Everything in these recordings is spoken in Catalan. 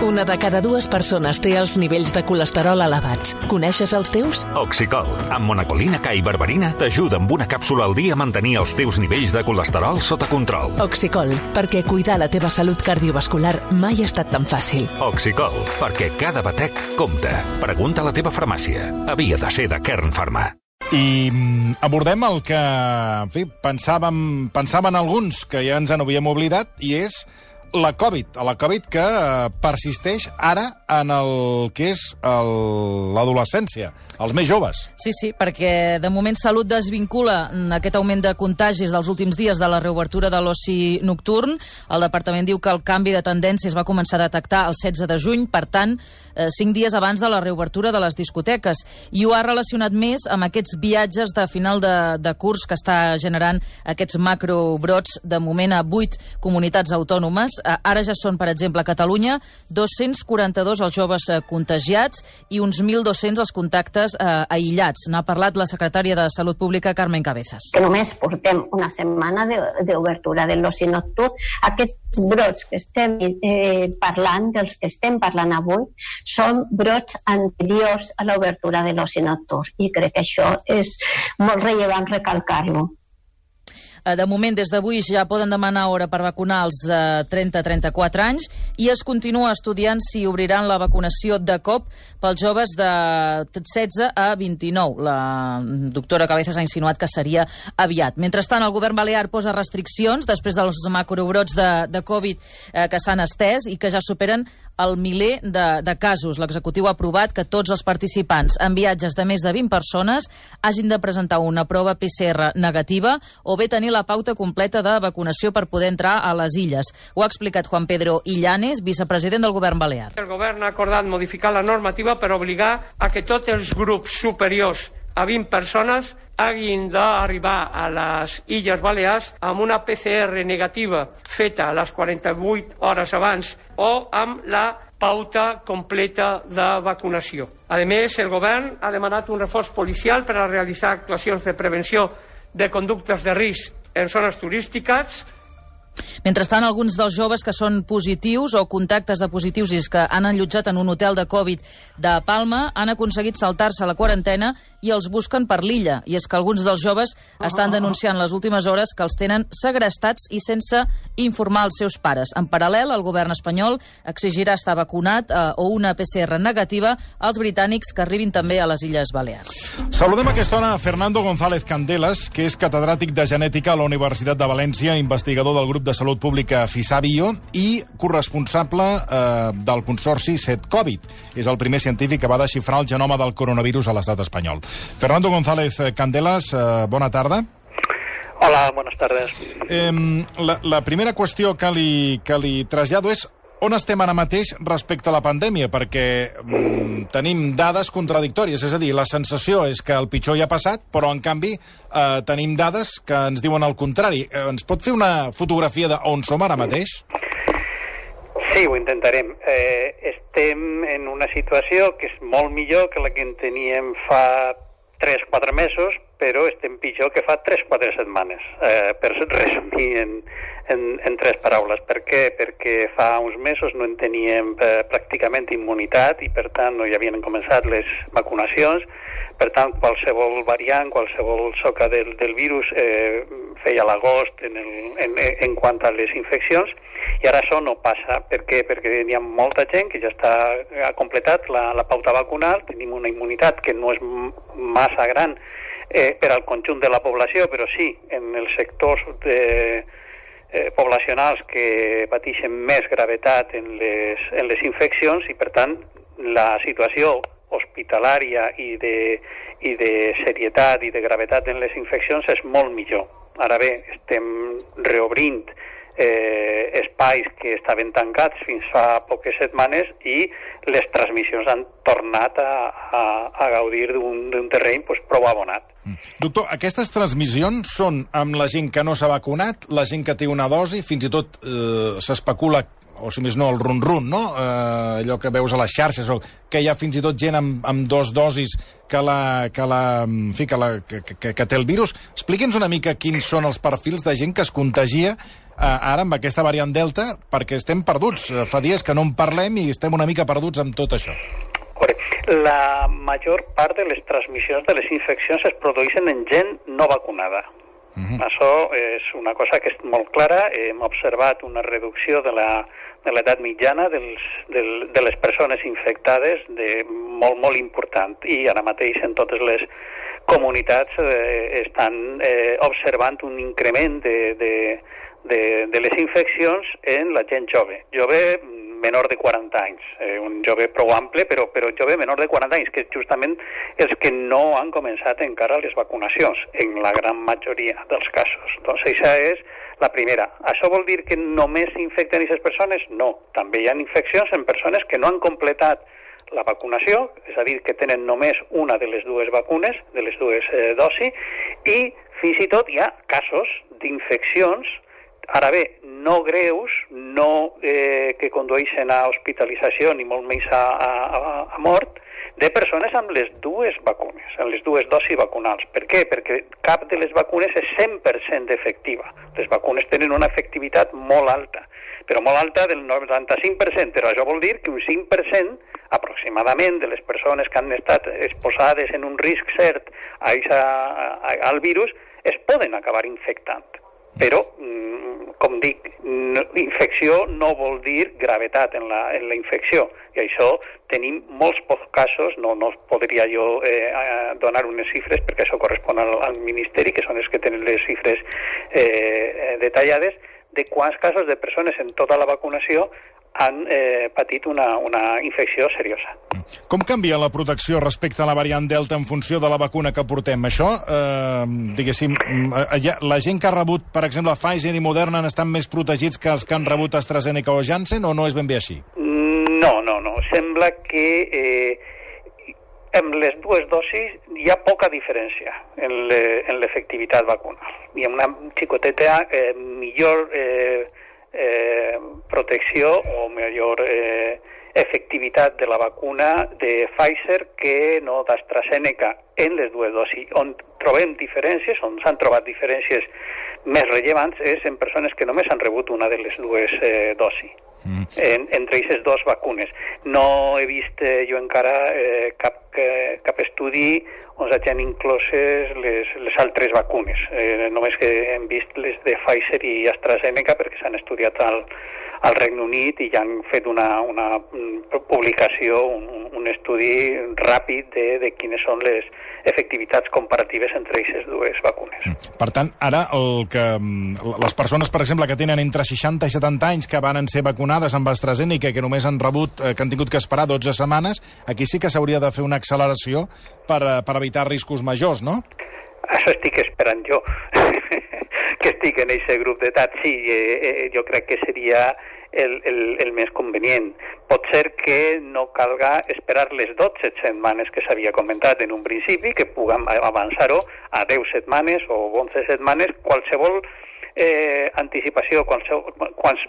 Una de cada dues persones té els nivells de colesterol elevats. Coneixes els teus? Oxicol, amb monacolina K i berberina, t'ajuda amb una càpsula al dia a mantenir els teus nivells de colesterol sota control. Oxicol, perquè cuidar la teva salut cardiovascular mai ha estat tan fàcil. Oxicol, perquè cada batec compta. Pregunta a la teva farmàcia. Havia de ser de Kern Pharma. I mm, abordem el que, en fi, pensàvem, pensaven alguns que ja ens en havíem oblidat, i és la Covid, a la Covid que eh, persisteix ara en el que és el- l'adolescència, els més joves. Sí, sí, perquè de moment Salut desvincula aquest augment de contagis dels últims dies de la reobertura de l'oci nocturn. El departament diu que el canvi de tendència es va començar a detectar el 16 de juny, per tant, eh, cinc dies abans de la reobertura de les discoteques. I ho ha relacionat més amb aquests viatges de final de, de curs que està generant aquests macrobrots, de moment a vuit comunitats autònomes. Eh, Ara ja són, per exemple, a Catalunya, 242 els joves eh, contagiats i uns 1.200 els contactes eh, aïllats. N'ha parlat la secretària de Salut Pública, Carmen Cabezas. que només portem una setmana de- d'obertura de l'oci nocturn, aquests brots que estem eh, parlant, dels que estem parlant avui, són brots anteriors a l'obertura de l'oci nocturn i crec que això és molt rellevant recalcar-lo. Eh, De moment, des d'avui ja poden demanar hora per vacunar els de 30 a 34 anys i es continua estudiant si obriran la vacunació de cop pels joves de 16 a 29. La doctora Cabezas ha insinuat que seria aviat. Mentrestant, el govern balear posa restriccions després dels macrobrots de, de Covid eh, que s'han estès i que ja superen el miler de, de casos. L'executiu ha aprovat que tots els participants en viatges de més de 20 persones hagin de presentar una prova PCR negativa o bé tenir la pauta completa de vacunació per poder entrar a les illes. Ho ha explicat Juan Pedro Illanes, vicepresident del govern balear. El govern ha acordat modificar la normativa per obligar a que tots els grups superiors a 20 persones hagin d'arribar a les Illes Balears amb una PCR negativa feta a les 48 hores abans o amb la pauta completa de vacunació. A més, el govern ha demanat un reforç policial per a realitzar actuacions de prevenció de conductes de risc en zones turístiques, Mentrestant, alguns dels joves que són positius o contactes de positius i que han allotjat en un hotel de Covid de Palma han aconseguit saltar-se la quarantena i els busquen per l'illa. I és que alguns dels joves estan denunciant les últimes hores que els tenen segrestats i sense informar els seus pares. En paral·lel, el govern espanyol exigirà estar vacunat eh, o una PCR negativa als britànics que arribin també a les Illes Balears. Saludem a aquesta hora a Fernando González Candelas, que és catedràtic de genètica a la Universitat de València, investigador del grup de salut pública FISABIO i corresponsable eh, del consorci SET-Covid. És el primer científic que va desxifrar el genoma del coronavirus a l'estat espanyol. Fernando González Candelas, eh, bona tarda. Hola, buenas tardes. Eh, la, la primera qüestió que li, que li trasllado és on estem ara mateix respecte a la pandèmia, perquè mm, tenim dades contradictòries, és a dir, la sensació és que el pitjor ja ha passat, però en canvi eh, tenim dades que ens diuen el contrari. Eh, ens pot fer una fotografia d'on som ara mateix? Sí, ho intentarem. Eh, estem en una situació que és molt millor que la que en teníem fa 3-4 mesos, però estem pitjor que fa 3-4 setmanes, eh, per resumir en, en, en tres paraules. Per què? Perquè fa uns mesos no en teníem eh, pràcticament immunitat i, per tant, no hi havien començat les vacunacions. Per tant, qualsevol variant, qualsevol soca del, del virus eh, feia l'agost en, el, en, en quant a les infeccions i ara això no passa. Per què? Perquè hi ha molta gent que ja està, ha completat la, la pauta vacunal, tenim una immunitat que no és massa gran eh, per al conjunt de la població, però sí en els sectors de, eh, poblacionals que pateixen més gravetat en les, en les infeccions i, per tant, la situació hospitalària i de, i de serietat i de gravetat en les infeccions és molt millor. Ara bé, estem reobrint eh, espais que estaven tancats fins fa poques setmanes i les transmissions han tornat a, a, a gaudir d'un terreny pues, prou abonat. Doctor, aquestes transmissions són amb la gent que no s'ha vacunat, la gent que té una dosi, fins i tot eh, s'especula o si més no, el run-run, no? Eh, allò que veus a les xarxes, o que hi ha fins i tot gent amb, amb dos dosis que, la, que, la, en fi, que, la, que, que, que té el virus. Expliqui'ns una mica quins són els perfils de gent que es contagia eh, ara amb aquesta variant Delta, perquè estem perduts. Eh, fa dies que no en parlem i estem una mica perduts amb tot això. La major part de les transmissions de les infeccions es produeixen en gent no vacunada. Uh -huh. Això és una cosa que és molt clara. Hem observat una reducció de la de l'edat mitjana dels, del, de les persones infectades de molt, molt important. I ara mateix en totes les comunitats eh, estan eh, observant un increment de, de, de, de les infeccions en la gent jove. Jove menor de 40 anys, eh, un jove prou ample, però, però jove menor de 40 anys, que justament els que no han començat encara les vacunacions, en la gran majoria dels casos. Doncs això és la primera. Això vol dir que només s'infecten aquestes persones? No. També hi ha infeccions en persones que no han completat la vacunació, és a dir, que tenen només una de les dues vacunes, de les dues eh, dosis, i fins i tot hi ha casos d'infeccions Ara bé, no greus, no eh, que condueixen a hospitalització ni molt menys a, a, a mort, de persones amb les dues vacunes, amb les dues dosis vacunals. Per què? Perquè cap de les vacunes és 100% efectiva. Les vacunes tenen una efectivitat molt alta, però molt alta del 95%, però això vol dir que un 5% aproximadament de les persones que han estat exposades en un risc cert a, a, a, al virus es poden acabar infectant. Però, mm, com dic, infecció no vol dir gravetat en la, en la infecció. I això tenim molts pocs casos, no, no podria jo eh, donar unes xifres perquè això correspon al, al Ministeri, que són els que tenen les xifres eh, detallades, de quants casos de persones en tota la vacunació han eh, patit una, una infecció seriosa. Com canvia la protecció respecte a la variant Delta en funció de la vacuna que portem? Això, eh, diguéssim, eh, la gent que ha rebut, per exemple, Pfizer i Moderna estan més protegits que els que han rebut AstraZeneca o Janssen, o no és ben bé així? No, no, no. Sembla que eh, amb les dues dosis hi ha poca diferència en l'efectivitat vacunal. Hi ha una xicoteta eh, millor... Eh, eh, protecció o millor eh, efectivitat de la vacuna de Pfizer que no d'AstraZeneca en les dues dosis. On trobem diferències, on s'han trobat diferències més rellevants, és en persones que només han rebut una de les dues eh, dosis. Mm. En, entre aquestes dues vacunes. No he vist eh, jo encara eh, cap, eh, cap estudi on s'hagin incloses les, les altres vacunes. Eh, només que hem vist les de Pfizer i AstraZeneca perquè s'han estudiat al, al Regne Unit i ja han fet una, una mm, publicació, un, un estudi ràpid de, de quines són les efectivitats comparatives entre aquestes dues vacunes. Mm. Per tant, ara el que, mm, les persones, per exemple, que tenen entre 60 i 70 anys que van ser vacunades amb AstraZeneca, que només han rebut, eh, que han tingut que esperar 12 setmanes, aquí sí que s'hauria de fer una acceleració per, eh, per evitar riscos majors, no? Això estic esperant jo. Que estic en aquest grup d'edat, sí, eh, eh, jo crec que seria el, el, el més convenient. Pot ser que no calga esperar les 12 setmanes que s'havia comentat en un principi, que puguem avançar-ho a 10 setmanes o 11 setmanes, qualsevol eh, anticipació, quan, quan,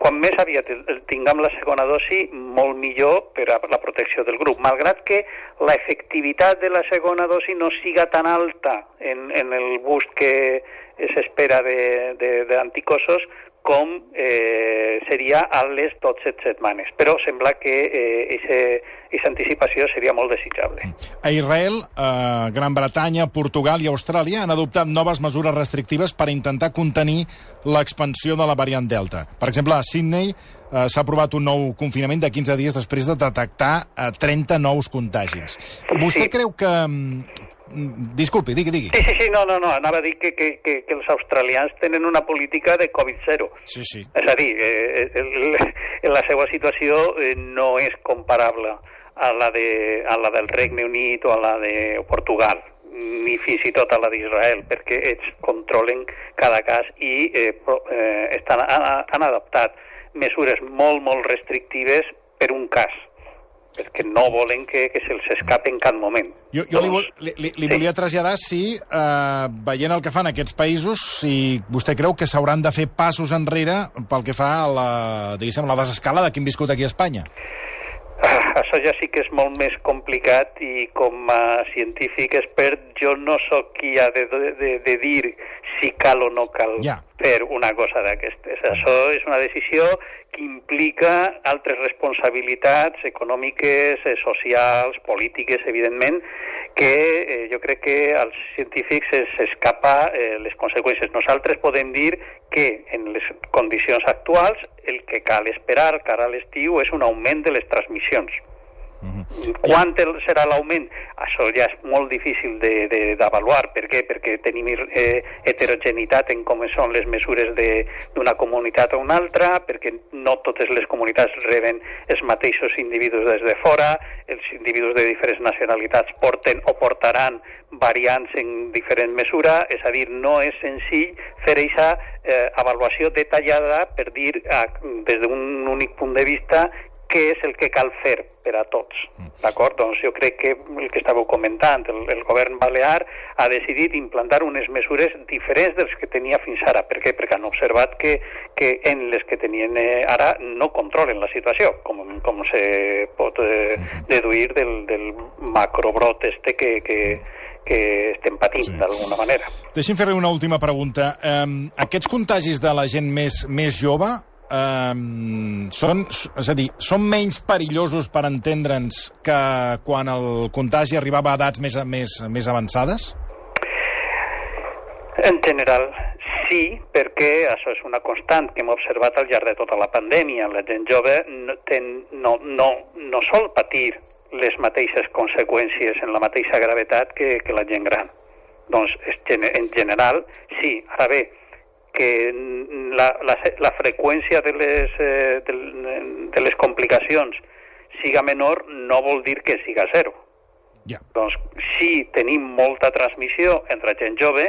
quan més aviat tinguem la segona dosi, molt millor per a la protecció del grup, malgrat que la efectivitat de la segona dosi no siga tan alta en, en el boost que s'espera d'anticossos com eh, seria a les 12 setmanes. Però sembla que aquesta eh, anticipació seria molt desitjable. A Israel, eh, Gran Bretanya, Portugal i Austràlia han adoptat noves mesures restrictives per intentar contenir l'expansió de la variant Delta. Per exemple, a Sydney eh, s'ha aprovat un nou confinament de 15 dies després de detectar eh, 30 nous contagis. Vostè sí. creu que, mm, disculpi, digui, digui. Sí, sí, sí, no, no, no, anava a dir que, que, que, que els australians tenen una política de Covid-0. Sí, sí. És a dir, eh, el, el, la seva situació eh, no és comparable a la, de, a la del Regne Unit o a la de Portugal ni fins i tot a la d'Israel, perquè ells controlen cada cas i eh, eh, estan, han, han adaptat mesures molt, molt restrictives per un cas perquè no volen que, que se'ls escapi en cap moment. Jo, jo li, vol- li, li, li Sí. volia traslladar si, eh, veient el que fan aquests països, si vostè creu que s'hauran de fer passos enrere pel que fa a la, diguéssim, la desescalada que hem viscut aquí a Espanya. Ah, això ja sí que és molt més complicat i com a científic expert jo no sóc qui ha de, de, de dir si cal o no cal Ja. fer una cosa d'aquestes. Això és una decisió que implica altres responsabilitats econòmiques, eh, socials, polítiques, evidentment, que eh, jo crec que als científics es- s'escapa eh, les conseqüències. Nosaltres podem dir que en les condicions actuals el que cal esperar cara a l'estiu és un augment de les transmissions. Quant el, serà l'augment? Això ja és molt difícil de- de- d'avaluar. Per què? Perquè tenim eh, heterogeneïtat en com són les mesures de- d'una comunitat a una altra, perquè no totes les comunitats reben els mateixos individus des de fora, els individus de diferents nacionalitats porten o portaran variants en diferent mesura, és a dir, no és senzill fer aquesta eh, avaluació detallada per dir ah, des d'un únic punt de vista què és el que cal fer per a tots. D'acord? Doncs jo crec que el que estàveu comentant, el, el govern balear ha decidit implantar unes mesures diferents dels que tenia fins ara. Per què? Perquè han observat que, que en les que tenien eh, ara no controlen la situació, com, com se pot eh, deduir del, del macrobrot este que, que, que estem patint Sí. d'alguna manera. Deixi'm fer-li una última pregunta. Um, aquests contagis de la gent més, més jove um, són, és a dir, són menys perillosos per entendre'ns que quan el contagi arribava a edats més, més, més avançades? En general, sí, perquè això és una constant que hem observat al llarg de tota la pandèmia. La gent jove no, ten, no, no, no sol patir les mateixes conseqüències en la mateixa gravetat que, que la gent gran. Doncs, en general, sí. Ara bé, que la, la, la freqüència de les, eh, de, de les complicacions siga menor no vol dir que siga zero. Ja. Doncs si tenim molta transmissió entre gent jove,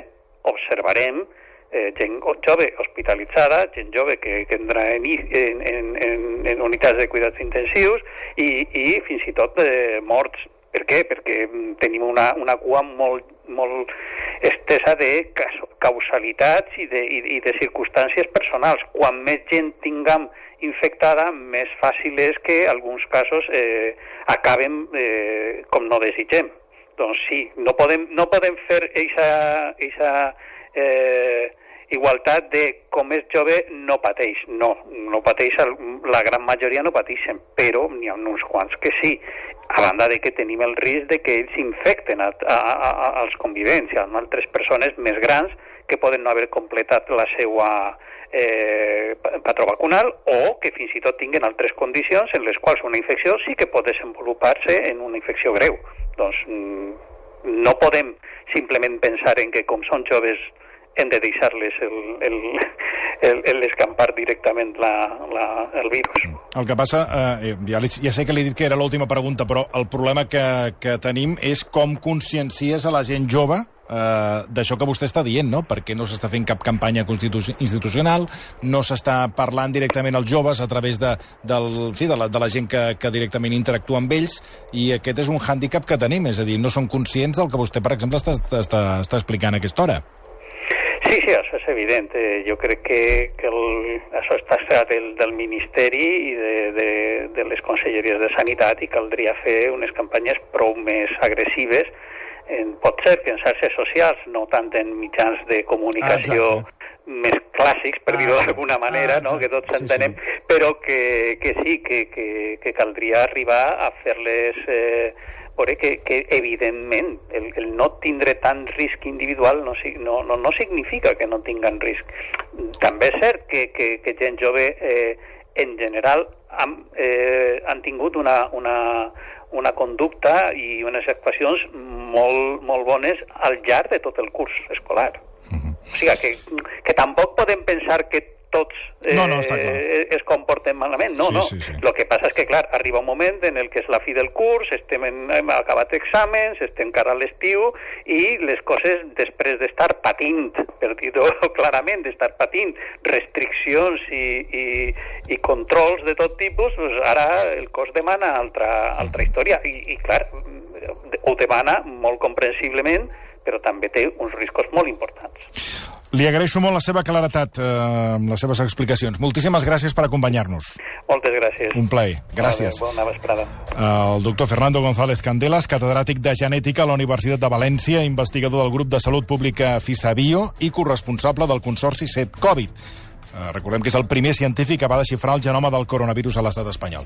observarem eh, gent jove hospitalitzada, gent jove que, que entra en, en, en, en unitats de cuidats intensius i, i fins i tot eh, morts. Per què? Perquè mm, tenim una, una cua molt, molt estesa de causalitats i de, i, i de circumstàncies personals. Quan més gent tinguem infectada, més fàcil és que alguns casos eh, acaben eh, com no desitgem. Doncs sí, no podem, no podem fer aquesta eh, igualtat de com és jove no pateix. No, no pateix, la gran majoria no pateixen, però n'hi ha uns quants que sí, a banda de que tenim el risc de que ells infecten a, a, a, als convivents, a altres persones més grans que poden no haver completat la seva eh, pa- patró vacunal o que fins i tot tinguen altres condicions en les quals una infecció sí que pot desenvolupar-se en una infecció greu. Doncs mm, no podem simplement pensar en que com són joves hem de deixar-les el, el, el, el escampar directament la, la, el virus. El que passa, eh, ja, li, ja sé que li he dit que era l'última pregunta, però el problema que, que tenim és com consciencies a la gent jove eh, d'això que vostè està dient, no? Perquè no s'està fent cap campanya institucional, no s'està parlant directament als joves a través de, del, fi, de, la, de la gent que, que directament interactua amb ells, i aquest és un hàndicap que tenim, és a dir, no són conscients del que vostè, per exemple, està, està, està explicant a aquesta hora. Sí, sí, això és evident. Jo crec que, que el, això està del, del Ministeri i de, de, de les conselleries de Sanitat i caldria fer unes campanyes prou més agressives en, pot ser que en xarxes socials, no tant en mitjans de comunicació Ah, més clàssics, per Ah, dir-ho d'alguna manera, ah, no? que tots Sí, entenem, sí. però que, que sí, que, que, que caldria arribar a fer-les... Eh, veure que, que evidentment el, el no tindre tant risc individual no, no, no, no significa que no tinguen risc. També és cert que, que, que gent jove eh, en general han, eh, han tingut una, una, una conducta i unes actuacions molt, molt bones al llarg de tot el curs escolar. O sigui, que, que tampoc podem pensar que tots eh, No, no, està clar. es comporten malament. No, Sí, no. sí, sí. El que passa és que, clar, arriba un moment en el que és la fi del curs, estem en, hem acabat exàmens, estem cara a l'estiu, i les coses, després d'estar patint, per dir-ho clarament, d'estar patint restriccions i, i, i controls de tot tipus, doncs ara el cos demana altra, altra història. I, I, clar, ho demana molt comprensiblement, però també té uns riscos molt importants. Li agraeixo molt la seva claretat eh, amb les seves explicacions. Moltíssimes gràcies per acompanyar-nos. Moltes gràcies. Un plaer. Gràcies. Bona vesprada. El doctor Fernando González Candelas, catedràtic de Genètica a la Universitat de València, investigador del grup de salut pública FISABIO i corresponsable del Consorci 7 Covid. Eh, recordem que és el primer científic que va desxifrar el genoma del coronavirus a l'estat espanyol.